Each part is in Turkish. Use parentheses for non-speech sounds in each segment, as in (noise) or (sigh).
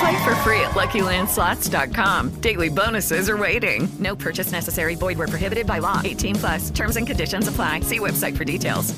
Play for free at LuckyLandSlots.com. Daily bonuses are waiting. No purchase necessary. Void where prohibited by law. 18 plus. Terms and conditions apply. See website for details.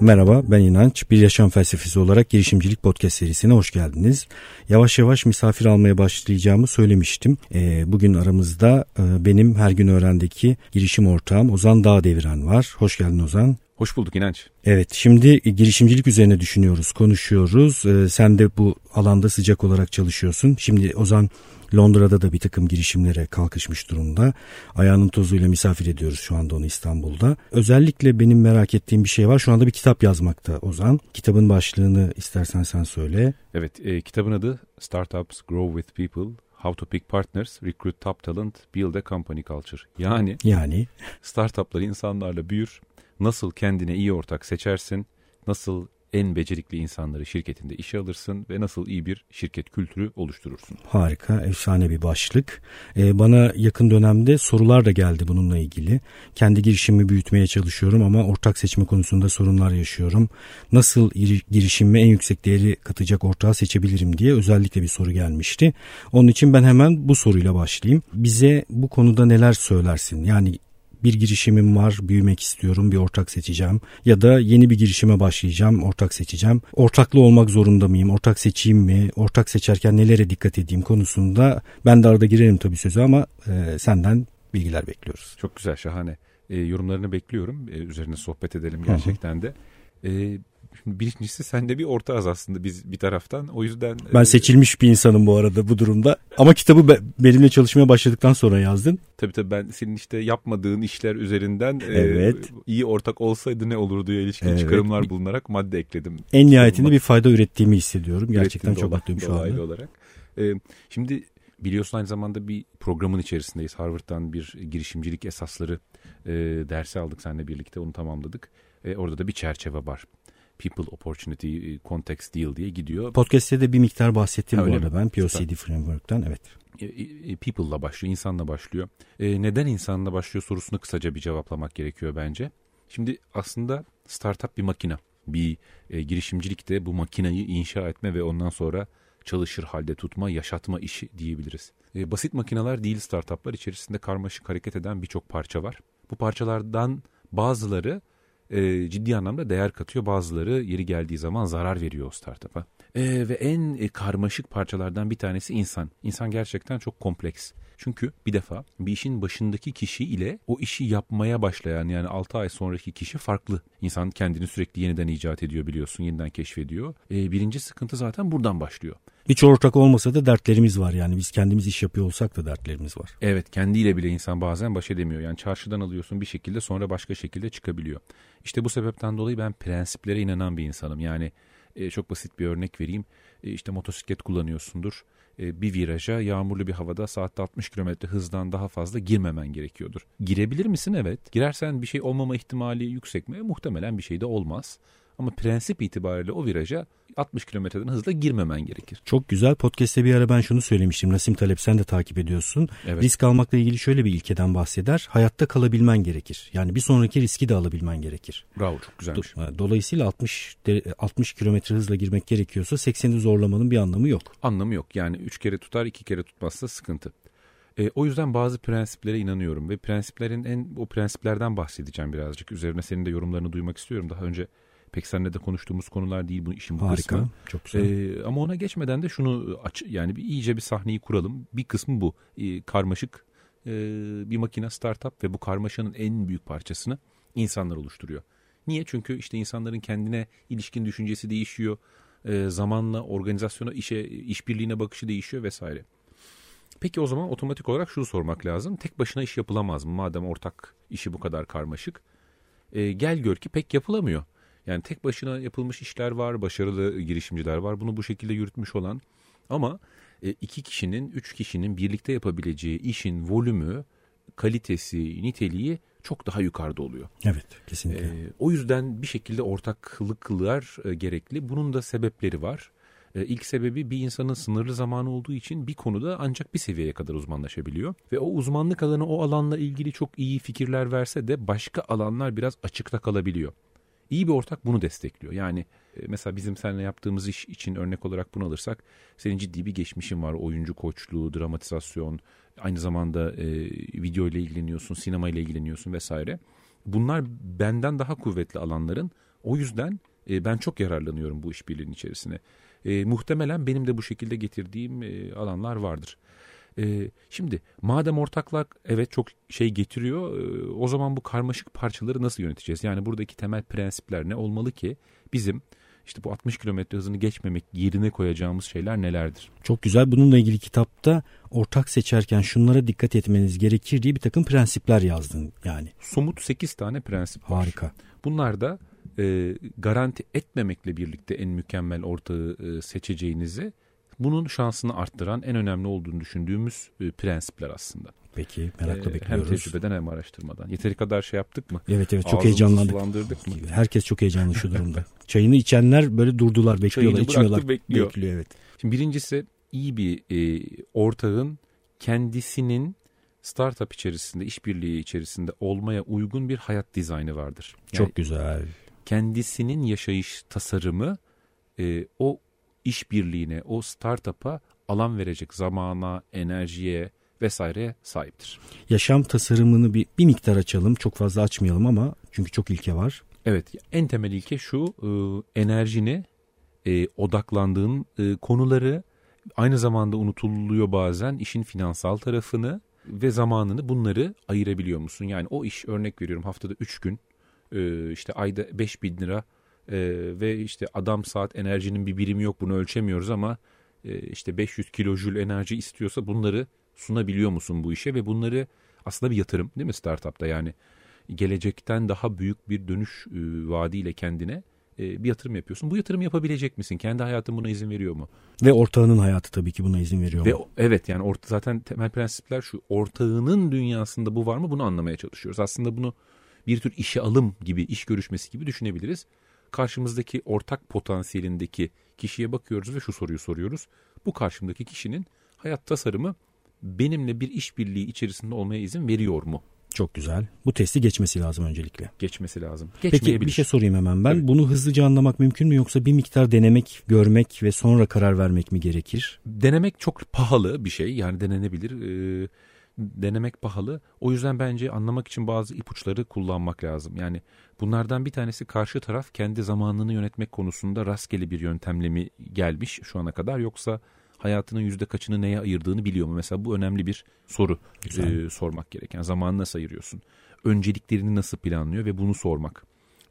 Merhaba ben İnanç. Bir Yaşam Felsefesi olarak girişimcilik podcast serisine hoş geldiniz. Yavaş yavaş misafir almaya başlayacağımı söylemiştim. Ee, bugün aramızda e, benim her gün öğrendeki girişim ortağım Ozan Dağdeviren var. Hoş geldin Ozan. Hoş bulduk İnanç. Evet şimdi girişimcilik üzerine düşünüyoruz, konuşuyoruz. Ee, sen de bu alanda sıcak olarak çalışıyorsun. Şimdi Ozan Londra'da da bir takım girişimlere kalkışmış durumda. Ayağının tozuyla misafir ediyoruz şu anda onu İstanbul'da. Özellikle benim merak ettiğim bir şey var. Şu anda bir kitap yazmakta Ozan. Kitabın başlığını istersen sen söyle. Evet e, kitabın adı Startups Grow with People How to Pick Partners, Recruit Top Talent, Build a Company Culture. Yani, Yani (laughs) startuplar insanlarla büyür, nasıl kendine iyi ortak seçersin, nasıl en becerikli insanları şirketinde işe alırsın ve nasıl iyi bir şirket kültürü oluşturursun. harika, efsane bir başlık. Ee, bana yakın dönemde sorular da geldi bununla ilgili. Kendi girişimimi büyütmeye çalışıyorum ama ortak seçme konusunda sorunlar yaşıyorum. Nasıl giri- girişimime en yüksek değeri katacak ortağı seçebilirim diye özellikle bir soru gelmişti. Onun için ben hemen bu soruyla başlayayım. Bize bu konuda neler söylersin? Yani bir girişimim var, büyümek istiyorum, bir ortak seçeceğim ya da yeni bir girişime başlayacağım, ortak seçeceğim. Ortaklı olmak zorunda mıyım? Ortak seçeyim mi? Ortak seçerken nelere dikkat edeyim konusunda ben de arada girerim tabii sözü ama e, senden bilgiler bekliyoruz. Çok güzel, şahane. E, yorumlarını bekliyorum. E, üzerine sohbet edelim gerçekten de. E, şimdi birincisi sen de bir ortağız aslında biz bir taraftan. O yüzden... Ben e, seçilmiş bir insanım bu arada bu durumda. Ama kitabı be- benimle çalışmaya başladıktan sonra yazdın. Tabii tabii ben senin işte yapmadığın işler üzerinden e, Evet. iyi ortak olsaydı ne olurduya ilişkin Evet. çıkarımlar bulunarak madde ekledim. En nihayetinde bir fayda ürettiğimi hissediyorum. Gerçekten çok mutluyum şu anda. olarak. E, şimdi biliyorsun aynı zamanda bir programın içerisindeyiz. Harvard'dan bir girişimcilik esasları e, dersi aldık seninle birlikte onu tamamladık. E, orada da bir çerçeve var. People, Opportunity, e, Context, Deal diye gidiyor. Podcast'te de bir miktar bahsettim Ha, bu arada mi? ben Süper. POCD Framework'tan evet. E, e, People'la başlıyor, insanla başlıyor. E, neden insanla başlıyor sorusunu kısaca bir cevaplamak gerekiyor bence. Şimdi aslında startup bir makine. Bir e, girişimcilikte bu makinayı inşa etme ve ondan sonra çalışır halde tutma, yaşatma işi diyebiliriz. E, basit makineler değil startuplar içerisinde karmaşık hareket eden birçok parça var. Bu parçalardan bazıları e, ciddi anlamda değer katıyor, bazıları yeri geldiği zaman zarar veriyor o startup'a. E, ve en e, karmaşık parçalardan bir tanesi insan. İnsan gerçekten çok kompleks. Çünkü bir defa bir işin başındaki kişi ile o işi yapmaya başlayan yani 6 ay sonraki kişi farklı. İnsan kendini sürekli yeniden icat ediyor biliyorsun, yeniden keşfediyor. E, birinci sıkıntı zaten buradan başlıyor. Hiç ortak olmasa da dertlerimiz var yani biz kendimiz iş yapıyor olsak da dertlerimiz var. Evet kendiyle bile insan bazen baş edemiyor. Yani çarşıdan alıyorsun bir şekilde sonra başka şekilde çıkabiliyor. İşte bu sebepten dolayı ben prensiplere inanan bir insanım. Yani e, çok basit bir örnek vereyim. E, işte motosiklet kullanıyorsundur. E, bir viraja yağmurlu bir havada saatte 60 kilometre hızdan daha fazla girmemen gerekiyordur. Girebilir misin? Evet. Girersen bir şey olmama ihtimali yüksek mi? Muhtemelen bir şey de olmaz. Ama prensip itibariyle o viraja 60 kilometreden hızla girmemen gerekir. Çok güzel podcast'te bir ara ben şunu söylemiştim. Nasim Talep sen de takip ediyorsun. Evet. Risk almakla ilgili şöyle bir ilkeden bahseder. Hayatta kalabilmen gerekir. Yani bir sonraki riski de alabilmen gerekir. Bravo çok güzelmiş. Do- Dolayısıyla 60 de- 60 kilometre hızla girmek gerekiyorsa 80'i zorlamanın bir anlamı yok. Anlamı yok. Yani üç kere tutar iki kere tutmazsa sıkıntı. E, o yüzden bazı prensiplere inanıyorum ve prensiplerin en o prensiplerden bahsedeceğim birazcık. Üzerine senin de yorumlarını duymak istiyorum. Daha önce pek seninle de konuştuğumuz konular değil bu işin bu Harika. kısmı. Çok güzel. E, ama ona geçmeden de şunu aç yani bir iyice bir sahneyi kuralım. Bir kısmı bu. E, karmaşık e, bir makine startup ve bu karmaşanın en büyük parçasını insanlar oluşturuyor. Niye? Çünkü işte insanların kendine ilişkin düşüncesi değişiyor. E, zamanla organizasyona, işe, işbirliğine bakışı değişiyor vesaire. Peki o zaman otomatik olarak şunu sormak lazım. Tek başına iş yapılamaz mı? Madem ortak işi bu kadar karmaşık. E, gel gör ki pek yapılamıyor. Yani tek başına yapılmış işler var, başarılı girişimciler var. Bunu bu şekilde yürütmüş olan ama e, iki kişinin, üç kişinin birlikte yapabileceği işin volümü, kalitesi, niteliği çok daha yukarıda oluyor. Evet, kesinlikle. E, o yüzden bir şekilde ortaklıklar e, gerekli. Bunun da sebepleri var. E, ilk sebebi bir insanın sınırlı zamanı olduğu için bir konuda ancak bir seviyeye kadar uzmanlaşabiliyor. Ve o uzmanlık alanı o alanla ilgili çok iyi fikirler verse de başka alanlar biraz açıkta kalabiliyor. İyi bir ortak bunu destekliyor. Yani e, mesela bizim seninle yaptığımız iş için örnek olarak bunu alırsak senin ciddi bir geçmişin var. Oyuncu koçluğu, dramatizasyon, aynı zamanda e, video ile ilgileniyorsun, sinema ile ilgileniyorsun vesaire. Bunlar benden daha kuvvetli alanların. O yüzden e, ben çok yararlanıyorum bu işbirliğinin içerisine. E, muhtemelen benim de bu şekilde getirdiğim e, alanlar vardır. E, şimdi madem ortaklık evet çok şey getiriyor e, o zaman bu karmaşık parçaları nasıl yöneteceğiz? Yani buradaki temel prensipler ne olmalı ki bizim işte bu 60 kilometre hızını geçmemek yerine koyacağımız şeyler nelerdir? Çok güzel. Bununla ilgili kitapta ortak seçerken şunlara dikkat etmeniz gerekir diye bir takım prensipler yazdın yani. Somut 8 tane prensip var. Harika. Bunlar da e, garanti etmemekle birlikte en mükemmel ortağı e, seçeceğinizi bunun şansını arttıran en önemli olduğunu düşündüğümüz e, prensipler aslında. Peki merakla ee, bekliyoruz. Hem tecrübeden hem araştırmadan. Yeteri kadar şey yaptık mı? Evet evet çok heyecanlandık. Mı? Herkes çok heyecanlı şu durumda. (laughs) Çayını içenler böyle durdular bekliyorlar Çayını içmiyorlar. Bekliyor. bekliyor evet. Şimdi birincisi iyi bir e, ortağın kendisinin startup içerisinde, işbirliği içerisinde olmaya uygun bir hayat dizaynı vardır. Yani çok güzel. Kendisinin yaşayış tasarımı e, o işbirliğine, o startup'a alan verecek zamana, enerjiye vesaireye sahiptir. Yaşam tasarımını bir, bir miktar açalım. Çok fazla açmayalım ama çünkü çok ilke var. Evet en temel ilke şu e, enerjini e, odaklandığın e, konuları aynı zamanda unutuluyor bazen işin finansal tarafını ve zamanını bunları ayırabiliyor musun? Yani o iş örnek veriyorum haftada 3 gün e, işte ayda 5 bin lira e, ve işte adam saat enerjinin bir birimi yok bunu ölçemiyoruz ama e, işte 500 kilojül enerji istiyorsa bunları sunabiliyor musun bu işe ve bunları aslında bir yatırım değil mi startupta yani gelecekten daha büyük bir dönüş e, vaadiyle kendine e, bir yatırım yapıyorsun. Bu yatırım yapabilecek misin? Kendi hayatın buna izin veriyor mu? Ve ortağının hayatı tabii ki buna izin veriyor Ve mu? evet yani orta, zaten temel prensipler şu. Ortağının dünyasında bu var mı? Bunu anlamaya çalışıyoruz. Aslında bunu bir tür işe alım gibi, iş görüşmesi gibi düşünebiliriz karşımızdaki ortak potansiyelindeki kişiye bakıyoruz ve şu soruyu soruyoruz. Bu karşımdaki kişinin hayat tasarımı benimle bir işbirliği içerisinde olmaya izin veriyor mu? Çok güzel. Bu testi geçmesi lazım öncelikle. Geçmesi lazım. Peki bir şey sorayım hemen ben. Evet. Bunu hızlıca anlamak mümkün mü yoksa bir miktar denemek, görmek ve sonra karar vermek mi gerekir? Denemek çok pahalı bir şey. Yani denenebilir. Ee, denemek pahalı. O yüzden bence anlamak için bazı ipuçları kullanmak lazım. Yani bunlardan bir tanesi karşı taraf kendi zamanını yönetmek konusunda rastgele bir yöntemle mi gelmiş şu ana kadar yoksa hayatının yüzde kaçını neye ayırdığını biliyor mu? Mesela bu önemli bir soru e, sormak gereken. Zamanı nasıl ayırıyorsun? Önceliklerini nasıl planlıyor ve bunu sormak.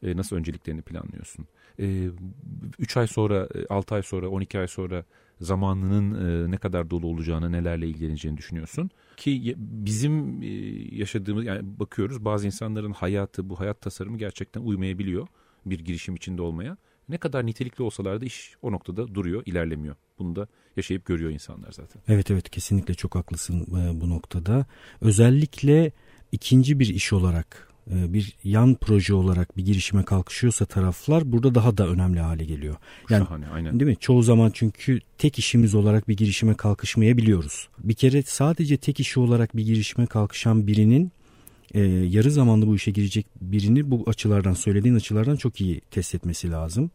E, nasıl önceliklerini planlıyorsun? 3 e, ay sonra, 6 ay sonra, 12 ay sonra zamanının e, ne kadar dolu olacağını, nelerle ilgileneceğini düşünüyorsun. Ki bizim e, yaşadığımız, yani bakıyoruz bazı insanların hayatı, bu hayat tasarımı gerçekten uymayabiliyor bir girişim içinde olmaya. Ne kadar nitelikli olsalar da iş o noktada duruyor, ilerlemiyor. Bunu da yaşayıp görüyor insanlar zaten. Evet evet kesinlikle çok haklısın e, bu noktada. Özellikle ikinci bir iş olarak e, bir yan proje olarak bir girişime kalkışıyorsa taraflar burada daha da önemli hale geliyor. Yani Şahane, aynen. Değil mi? Çoğu zaman çünkü tek işimiz olarak bir girişime kalkışmayabiliyoruz. Bir kere sadece tek işi olarak bir girişime kalkışan birinin e, yarı zamanlı bu işe girecek birini bu açılardan söylediğin açılardan çok iyi test etmesi lazım.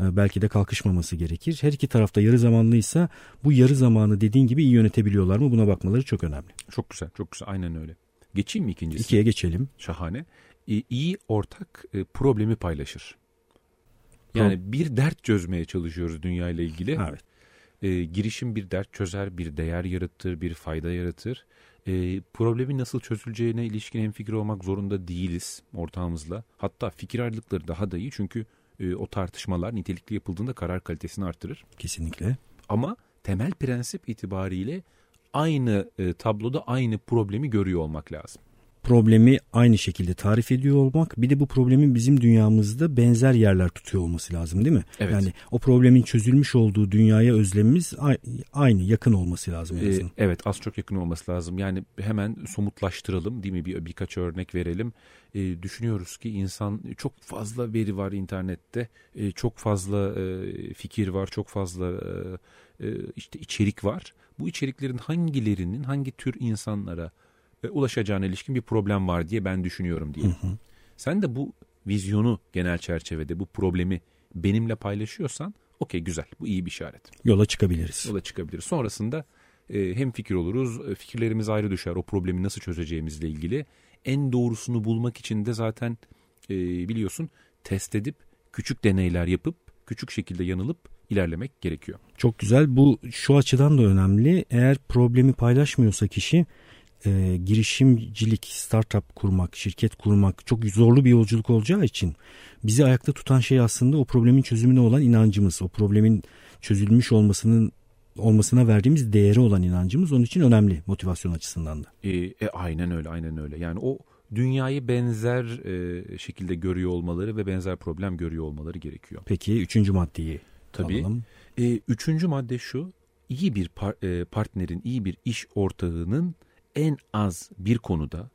E, belki de kalkışmaması gerekir. Her iki tarafta yarı zamanlıysa bu yarı zamanı dediğin gibi iyi yönetebiliyorlar mı buna bakmaları çok önemli. Çok güzel çok güzel aynen öyle. Geçeyim mi ikincisi? İkiye geçelim. Şahane. E, iyi ortak e, problemi paylaşır. Yani Pro- bir dert çözmeye çalışıyoruz dünya ile ilgili. Evet. E, girişim bir dert çözer, bir değer yaratır, bir fayda yaratır. E, problemin nasıl çözüleceğine ilişkin hemfikir olmak zorunda değiliz ortağımızla. Hatta fikir ayrılıkları daha da iyi çünkü e, o tartışmalar nitelikli yapıldığında karar kalitesini artırır. Kesinlikle. Ama temel prensip itibariyle aynı e, tabloda aynı problemi görüyor olmak lazım problemi aynı şekilde tarif ediyor olmak bir de bu problemin bizim dünyamızda benzer yerler tutuyor olması lazım değil mi? Evet. Yani o problemin çözülmüş olduğu dünyaya özlemimiz aynı yakın olması lazım. Ee, evet az çok yakın olması lazım. Yani hemen somutlaştıralım değil mi bir birkaç örnek verelim. Ee, düşünüyoruz ki insan çok fazla veri var internette ee, çok fazla e, fikir var çok fazla e, e, işte içerik var. Bu içeriklerin hangilerinin hangi tür insanlara ulaşacağına ilişkin bir problem var diye ben düşünüyorum diye. Hı hı. Sen de bu vizyonu genel çerçevede bu problemi benimle paylaşıyorsan okey güzel bu iyi bir işaret. Yola çıkabiliriz. Yola çıkabiliriz. Sonrasında e, hem fikir oluruz e, fikirlerimiz ayrı düşer o problemi nasıl çözeceğimizle ilgili. En doğrusunu bulmak için de zaten e, biliyorsun test edip küçük deneyler yapıp küçük şekilde yanılıp ilerlemek gerekiyor. Çok güzel bu şu açıdan da önemli eğer problemi paylaşmıyorsa kişi e, girişimcilik, startup kurmak, şirket kurmak çok zorlu bir yolculuk olacağı için bizi ayakta tutan şey aslında o problemin çözümüne olan inancımız. O problemin çözülmüş olmasının olmasına verdiğimiz değeri olan inancımız onun için önemli motivasyon açısından da. E, e, aynen öyle, aynen öyle. Yani o dünyayı benzer e, şekilde görüyor olmaları ve benzer problem görüyor olmaları gerekiyor. Peki üçüncü maddeyi Tabii. alalım. E, üçüncü madde şu, iyi bir par, e, partnerin, iyi bir iş ortağının en az bir konuda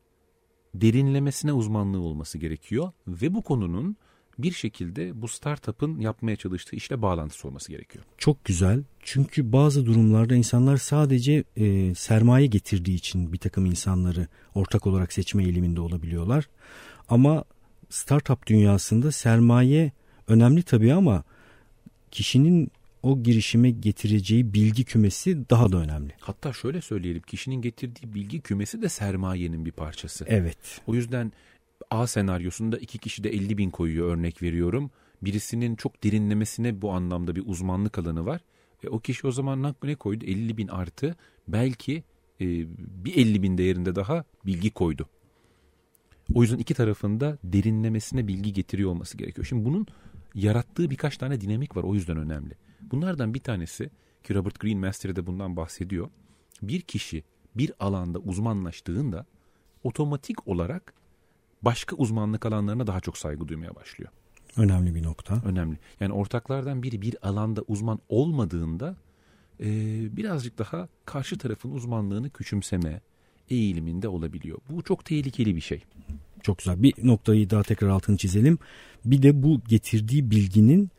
derinlemesine uzmanlığı olması gerekiyor ve bu konunun bir şekilde bu startup'ın yapmaya çalıştığı işle bağlantısı olması gerekiyor. Çok güzel. Çünkü bazı durumlarda insanlar sadece e, sermaye getirdiği için bir takım insanları ortak olarak seçme eğiliminde olabiliyorlar. Ama startup dünyasında sermaye önemli tabii ama kişinin o girişime getireceği bilgi kümesi daha da önemli. Hatta şöyle söyleyelim kişinin getirdiği bilgi kümesi de sermayenin bir parçası. Evet. O yüzden A senaryosunda iki kişi de 50 bin koyuyor örnek veriyorum. Birisinin çok derinlemesine bu anlamda bir uzmanlık alanı var. E, o kişi o zaman ne koydu? 50 bin artı belki e, bir 50 bin değerinde daha bilgi koydu. O yüzden iki tarafında derinlemesine bilgi getiriyor olması gerekiyor. Şimdi bunun yarattığı birkaç tane dinamik var o yüzden önemli. Bunlardan bir tanesi ki Robert Greene Master'de bundan bahsediyor. Bir kişi bir alanda uzmanlaştığında otomatik olarak başka uzmanlık alanlarına daha çok saygı duymaya başlıyor. Önemli bir nokta. Önemli. Yani ortaklardan biri bir alanda uzman olmadığında e, birazcık daha karşı tarafın uzmanlığını küçümseme eğiliminde olabiliyor. Bu çok tehlikeli bir şey. Çok güzel. Bir noktayı daha tekrar altını çizelim. Bir de bu getirdiği bilginin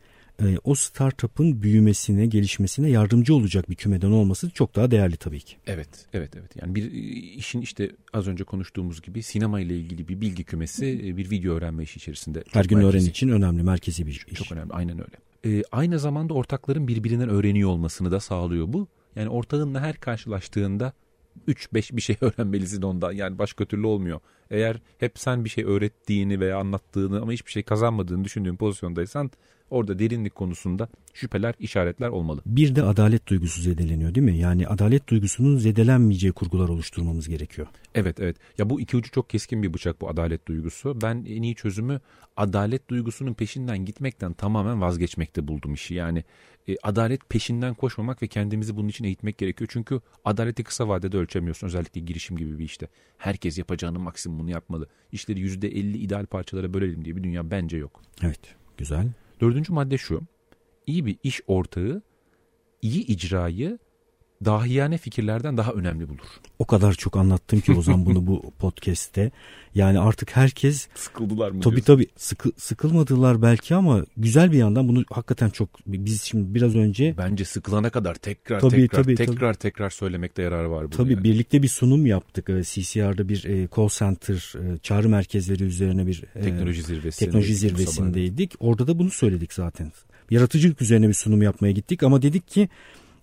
e, o startup'ın büyümesine, gelişmesine yardımcı olacak bir kümeden olması çok daha değerli tabii ki. Evet, evet, evet. Yani bir e, işin işte az önce konuştuğumuz gibi sinema ile ilgili bir bilgi kümesi e, bir video öğrenme işi içerisinde. Her gün öğren için önemli, merkezi bir iş. Çok önemli, aynen öyle. Ee, aynı zamanda ortakların birbirinden öğreniyor olmasını da sağlıyor bu. Yani ortağınla her karşılaştığında 3-5 bir şey (laughs) öğrenmelisin ondan. Yani başka türlü olmuyor. Eğer hep sen bir şey öğrettiğini veya anlattığını ama hiçbir şey kazanmadığını düşündüğün pozisyondaysan orada derinlik konusunda şüpheler, işaretler olmalı. Bir de adalet duygusu zedeleniyor değil mi? Yani adalet duygusunun zedelenmeyeceği kurgular oluşturmamız gerekiyor. Evet evet. Ya bu iki ucu çok keskin bir bıçak bu adalet duygusu. Ben en iyi çözümü adalet duygusunun peşinden gitmekten tamamen vazgeçmekte buldum işi. Yani e, adalet peşinden koşmamak ve kendimizi bunun için eğitmek gerekiyor. Çünkü adaleti kısa vadede ölçemiyorsun özellikle girişim gibi bir işte. Herkes yapacağının maksimumunu yapmalı. İşleri %50 ideal parçalara bölelim diye bir dünya bence yok. Evet güzel. Dördüncü madde şu. İyi bir iş ortağı iyi icrayı dahiyane fikirlerden daha önemli bulur. O kadar çok anlattım ki Ozan bunu bu (laughs) podcast'te. Yani artık herkes sıkıldılar mı? Tabii diyorsun? tabii sıkı, sıkılmadılar belki ama güzel bir yandan bunu hakikaten çok biz şimdi biraz önce bence sıkılana kadar tekrar tabii, tekrar tabii, tekrar tabii. tekrar söylemekte yarar var burada. Tabii yani. birlikte bir sunum yaptık. CCR'da bir e, call center e, çağrı merkezleri üzerine bir e, teknoloji zirvesi teknoloji zirvesindeydik. Orada da bunu söyledik zaten. Yaratıcılık üzerine bir sunum yapmaya gittik ama dedik ki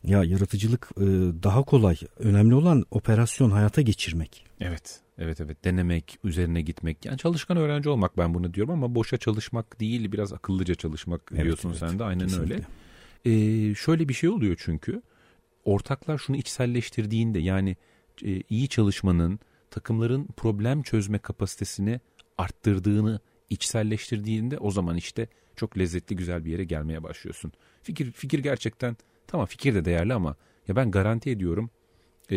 ya yaratıcılık e, daha kolay. Önemli olan operasyon hayata geçirmek. Evet. Evet evet denemek, üzerine gitmek. Yani çalışkan öğrenci olmak ben bunu diyorum ama boşa çalışmak değil biraz akıllıca çalışmak evet, diyorsun evet, sen de aynen kesinlikle. öyle. Ee, şöyle bir şey oluyor çünkü ortaklar şunu içselleştirdiğinde yani e, iyi çalışmanın takımların problem çözme kapasitesini arttırdığını içselleştirdiğinde o zaman işte çok lezzetli güzel bir yere gelmeye başlıyorsun. Fikir fikir gerçekten tamam fikir de değerli ama ya ben garanti ediyorum e,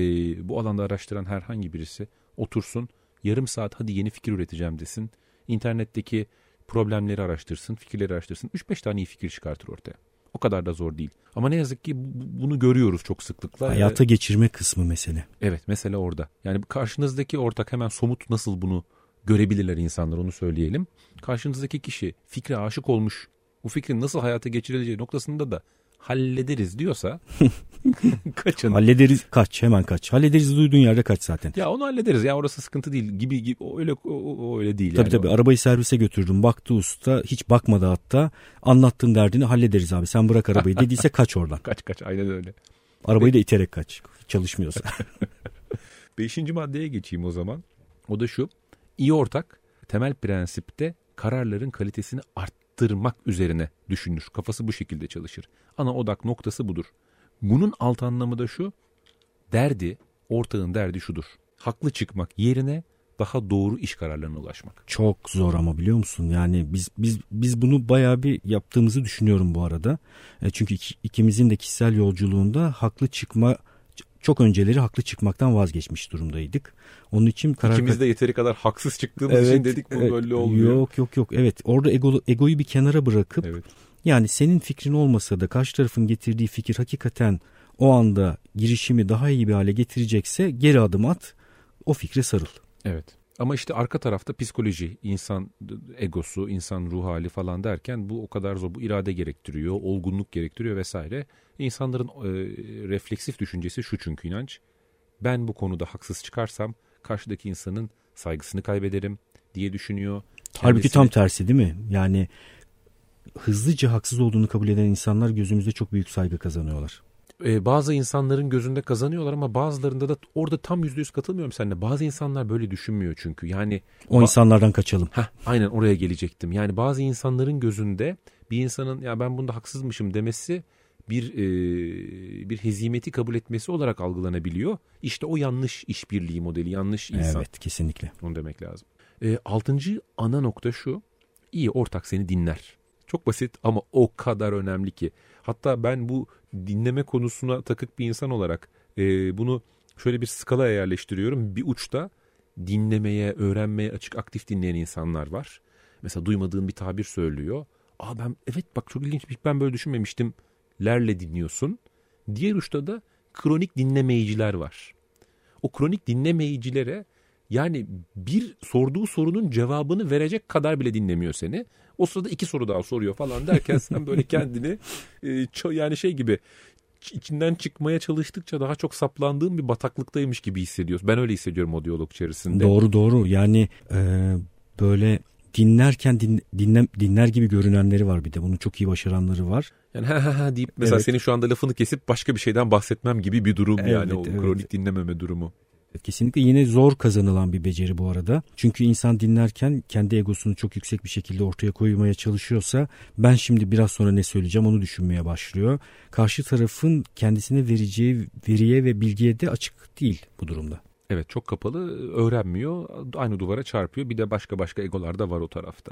bu alanda araştıran herhangi birisi otursun yarım saat hadi yeni fikir üreteceğim desin. İnternetteki problemleri araştırsın, fikirleri araştırsın. 3-5 tane iyi fikir çıkartır ortaya. O kadar da zor değil. Ama ne yazık ki bunu görüyoruz çok sıklıkla. Hayata geçirme kısmı mesele. Evet mesele orada. Yani karşınızdaki ortak hemen somut nasıl bunu görebilirler insanlar onu söyleyelim. Karşınızdaki kişi fikre aşık olmuş. Bu fikrin nasıl hayata geçirileceği noktasında da hallederiz diyorsa (laughs) kaçın. Hallederiz kaç hemen kaç. Hallederiz duyduğun yerde kaç zaten. Ya onu hallederiz ya orası sıkıntı değil gibi gibi öyle o, öyle değil Tabii yani. tabii arabayı servise götürdüm baktı usta hiç bakmadı hatta anlattığın derdini hallederiz abi sen bırak arabayı dediyse kaç oradan. (laughs) Kaç kaç aynen öyle. Arabayı da iterek kaç çalışmıyorsa. (laughs) Beşinci maddeye geçeyim o zaman. O da şu. İyi ortak temel prensipte kararların kalitesini arttırmak üzerine düşünür. Kafası bu şekilde çalışır. Ana odak noktası budur. Bunun alt anlamı da şu. Derdi, ortağın derdi şudur. Haklı çıkmak yerine daha doğru iş kararlarına ulaşmak. Çok zor ama biliyor musun? Yani biz biz biz bunu bayağı bir yaptığımızı düşünüyorum bu arada. E, çünkü iki- ikimizin de kişisel yolculuğunda haklı çıkma çok önceleri haklı çıkmaktan vazgeçmiş durumdaydık. Onun için karar İkimiz de yeteri kadar haksız çıktığımız için dedik bu evet. böyle olmuyor. Yok yok yok evet orada ego, egoyu bir kenara bırakıp Evet. yani senin fikrin olmasa da karşı tarafın getirdiği fikir hakikaten o anda girişimi daha iyi bir hale getirecekse geri adım at o fikre sarıl. Evet. Ama işte arka tarafta psikoloji, insan egosu, insan ruh hali falan derken bu o kadar zor. Bu irade gerektiriyor, olgunluk gerektiriyor vesaire. İnsanların e, refleksif düşüncesi şu çünkü inanç. Ben bu konuda haksız çıkarsam karşıdaki insanın saygısını kaybederim diye düşünüyor. Halbuki Kendisini- tam tersi değil mi? Yani hızlıca haksız olduğunu kabul eden insanlar gözümüzde çok büyük saygı kazanıyorlar. E, bazı insanların gözünde kazanıyorlar ama bazılarında da orada tam yüzde yüz katılmıyorum seninle. Bazı insanlar böyle düşünmüyor çünkü. Yani O insanlardan kaçalım. Heh, aynen oraya gelecektim. Yani bazı insanların gözünde bir insanın ya ben bunda haksızmışım demesi bir e, bir hezimeti kabul etmesi olarak algılanabiliyor. İşte o yanlış işbirliği modeli, yanlış insan. Evet kesinlikle. Onu demek lazım. E, altıncı ana nokta şu. İyi ortak seni dinler. Çok basit ama o kadar önemli ki. Hatta ben bu dinleme konusuna takık bir insan olarak e, bunu şöyle bir skalaya yerleştiriyorum. Bir uçta dinlemeye, öğrenmeye açık aktif dinleyen insanlar var. Mesela duymadığın bir tabir söylüyor. Aa ben evet bak çok ilginç ben böyle düşünmemiştim. Lerle dinliyorsun. Diğer uçta da kronik dinlemeyiciler var. O kronik dinlemeyicilere yani bir sorduğu sorunun cevabını verecek kadar bile dinlemiyor seni. O sırada iki soru daha soruyor falan derken sen böyle (laughs) kendini e, yani şey gibi içinden çıkmaya çalıştıkça daha çok saplandığın bir bataklıktaymış gibi hissediyorsun. Ben öyle hissediyorum o diyalog içerisinde. Doğru doğru yani e, böyle dinlerken din, dinle, dinler gibi görünenleri var bir de bunu çok iyi başaranları var. Yani ha ha ha deyip mesela Evet. senin şu anda lafını kesip başka bir şeyden bahsetmem gibi bir durum yani Evet, o evet. kronik dinlememe durumu. Kesinlikle yine zor kazanılan bir beceri bu arada. Çünkü insan dinlerken kendi egosunu çok yüksek bir şekilde ortaya koymaya çalışıyorsa ben şimdi biraz sonra ne söyleyeceğim onu düşünmeye başlıyor. Karşı tarafın kendisine vereceği veriye ve bilgiye de açık değil bu durumda. Evet çok kapalı öğrenmiyor aynı duvara çarpıyor bir de başka başka egolar da var o tarafta.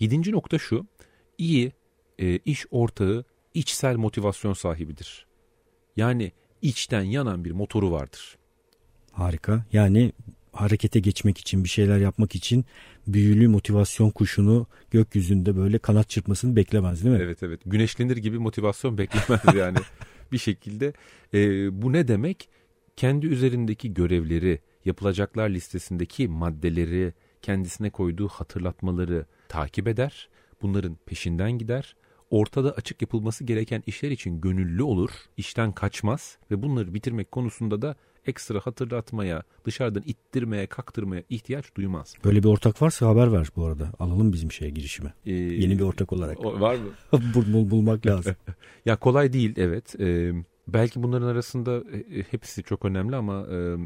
Yedinci nokta şu iyi e, iş ortağı içsel motivasyon sahibidir. Yani içten yanan bir motoru vardır. Harika. Yani harekete geçmek için bir şeyler yapmak için büyülü motivasyon kuşunu gökyüzünde böyle kanat çırpmasını beklemez değil mi? Evet evet güneşlenir gibi motivasyon (laughs) beklemez yani bir şekilde. E, bu ne demek? Kendi üzerindeki görevleri, yapılacaklar listesindeki maddeleri, kendisine koyduğu hatırlatmaları takip eder. Bunların peşinden gider. Ortada açık yapılması gereken işler için gönüllü olur, işten kaçmaz ve bunları bitirmek konusunda da ekstra hatırlatmaya, dışarıdan ittirmeye, kaktırmaya ihtiyaç duymaz. Böyle bir ortak varsa haber ver bu arada. Alalım bizim şeye girişime. Ee, Yeni bir ortak olarak. o- var mı? (laughs) Bul, bul- bulmak lazım. (laughs) Ya kolay değil evet. Ee, belki bunların arasında e, hepsi çok önemli ama e,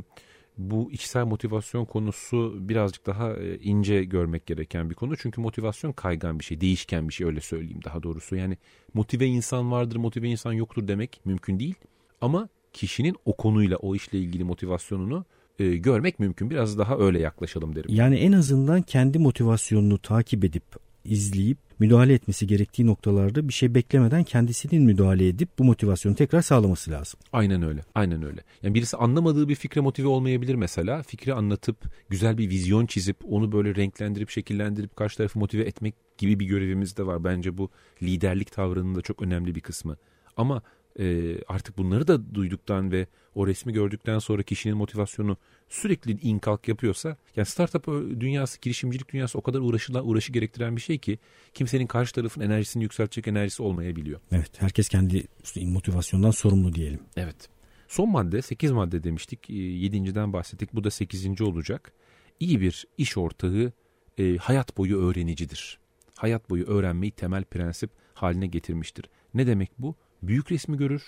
bu içsel motivasyon konusu birazcık daha e, ince görmek gereken bir konu. Çünkü motivasyon kaygan bir şey, değişken bir şey öyle söyleyeyim daha doğrusu. Yani motive insan vardır, motive insan yoktur demek mümkün değil. Ama kişinin o konuyla, o işle ilgili motivasyonunu e, görmek mümkün. Biraz daha öyle yaklaşalım derim. Yani en azından kendi motivasyonunu takip edip izleyip müdahale etmesi gerektiği noktalarda bir şey beklemeden kendisinin müdahale edip bu motivasyonu tekrar sağlaması lazım. Aynen öyle. Aynen öyle. Yani birisi anlamadığı bir fikre motive olmayabilir mesela. Fikri anlatıp güzel bir vizyon çizip onu böyle renklendirip şekillendirip karşı tarafı motive etmek gibi bir görevimiz de var. Bence bu liderlik tavrının da çok önemli bir kısmı. Ama e, artık bunları da duyduktan ve o resmi gördükten sonra kişinin motivasyonu sürekli inkalk yapıyorsa yani startup dünyası, girişimcilik dünyası o kadar uğraşılan, uğraşı gerektiren bir şey ki kimsenin karşı tarafın enerjisini yükseltecek enerjisi olmayabiliyor. Evet herkes kendi motivasyondan sorumlu diyelim. Evet. Son madde 8 madde demiştik. 7.den bahsettik. Bu da 8. olacak. İyi bir iş ortağı e, hayat boyu öğrenicidir. Hayat boyu öğrenmeyi temel prensip haline getirmiştir. Ne demek bu? Büyük resmi görür.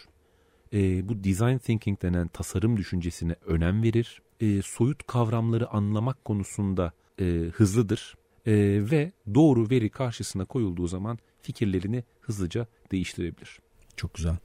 E, bu design thinking denen tasarım düşüncesine önem verir. E, soyut kavramları anlamak konusunda e, hızlıdır. E, ve doğru veri karşısına koyulduğu zaman fikirlerini hızlıca değiştirebilir. Çok güzel.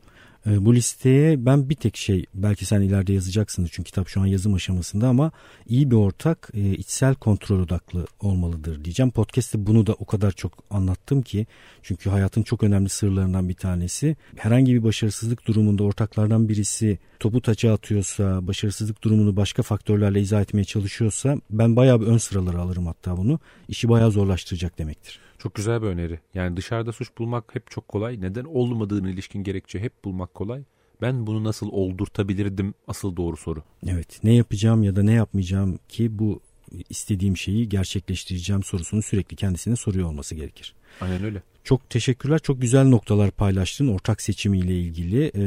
E, bu listeye ben bir tek şey belki sen ileride yazacaksınız çünkü kitap şu an yazım aşamasında ama iyi bir ortak e, içsel kontrol odaklı olmalıdır diyeceğim. Podcast'te bunu da o kadar çok anlattım ki çünkü hayatın çok önemli sırlarından bir tanesi. Herhangi bir başarısızlık durumunda ortaklardan birisi topu taça atıyorsa, başarısızlık durumunu başka faktörlerle izah etmeye çalışıyorsa ben bayağı bir ön sıraları alırım hatta bunu. İşi bayağı zorlaştıracak demektir. Çok güzel bir öneri. Yani dışarıda suç bulmak hep çok kolay. Neden olmadığını ilişkin gerekçe hep bulmak kolay. Ben bunu nasıl oldurtabilirdim asıl doğru soru. Evet ne yapacağım ya da ne yapmayacağım ki bu istediğim şeyi gerçekleştireceğim sorusunu sürekli kendisine soruyor olması gerekir. Aynen öyle. Çok teşekkürler. Çok güzel noktalar paylaştın ortak seçimiyle ilgili. E,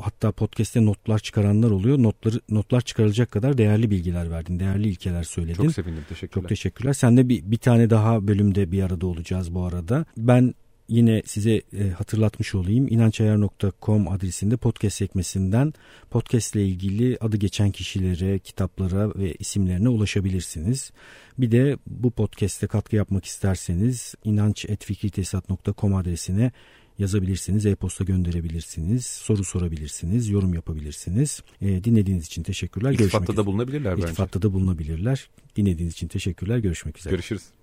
hatta podcast'te notlar çıkaranlar oluyor. Notları notlar çıkarılacak kadar değerli bilgiler verdin. Değerli ilkeler söyledin. Çok sevindim. Teşekkürler. Çok teşekkürler. Sen de bir, bir tane daha bölümde bir arada olacağız bu arada. Ben yine size e, hatırlatmış olayım. inançayar.com adresinde podcast sekmesinden podcast ile ilgili adı geçen kişilere, kitaplara ve isimlerine ulaşabilirsiniz. Bir de bu podcast'te katkı yapmak isterseniz inanç.fikritesat.com adresine yazabilirsiniz, e-posta gönderebilirsiniz, soru sorabilirsiniz, yorum yapabilirsiniz. E, dinlediğiniz için teşekkürler. İltifatta da bulunabilirler bence. İltifatta da bulunabilirler. Dinlediğiniz için teşekkürler. Görüşmek üzere. Görüşürüz.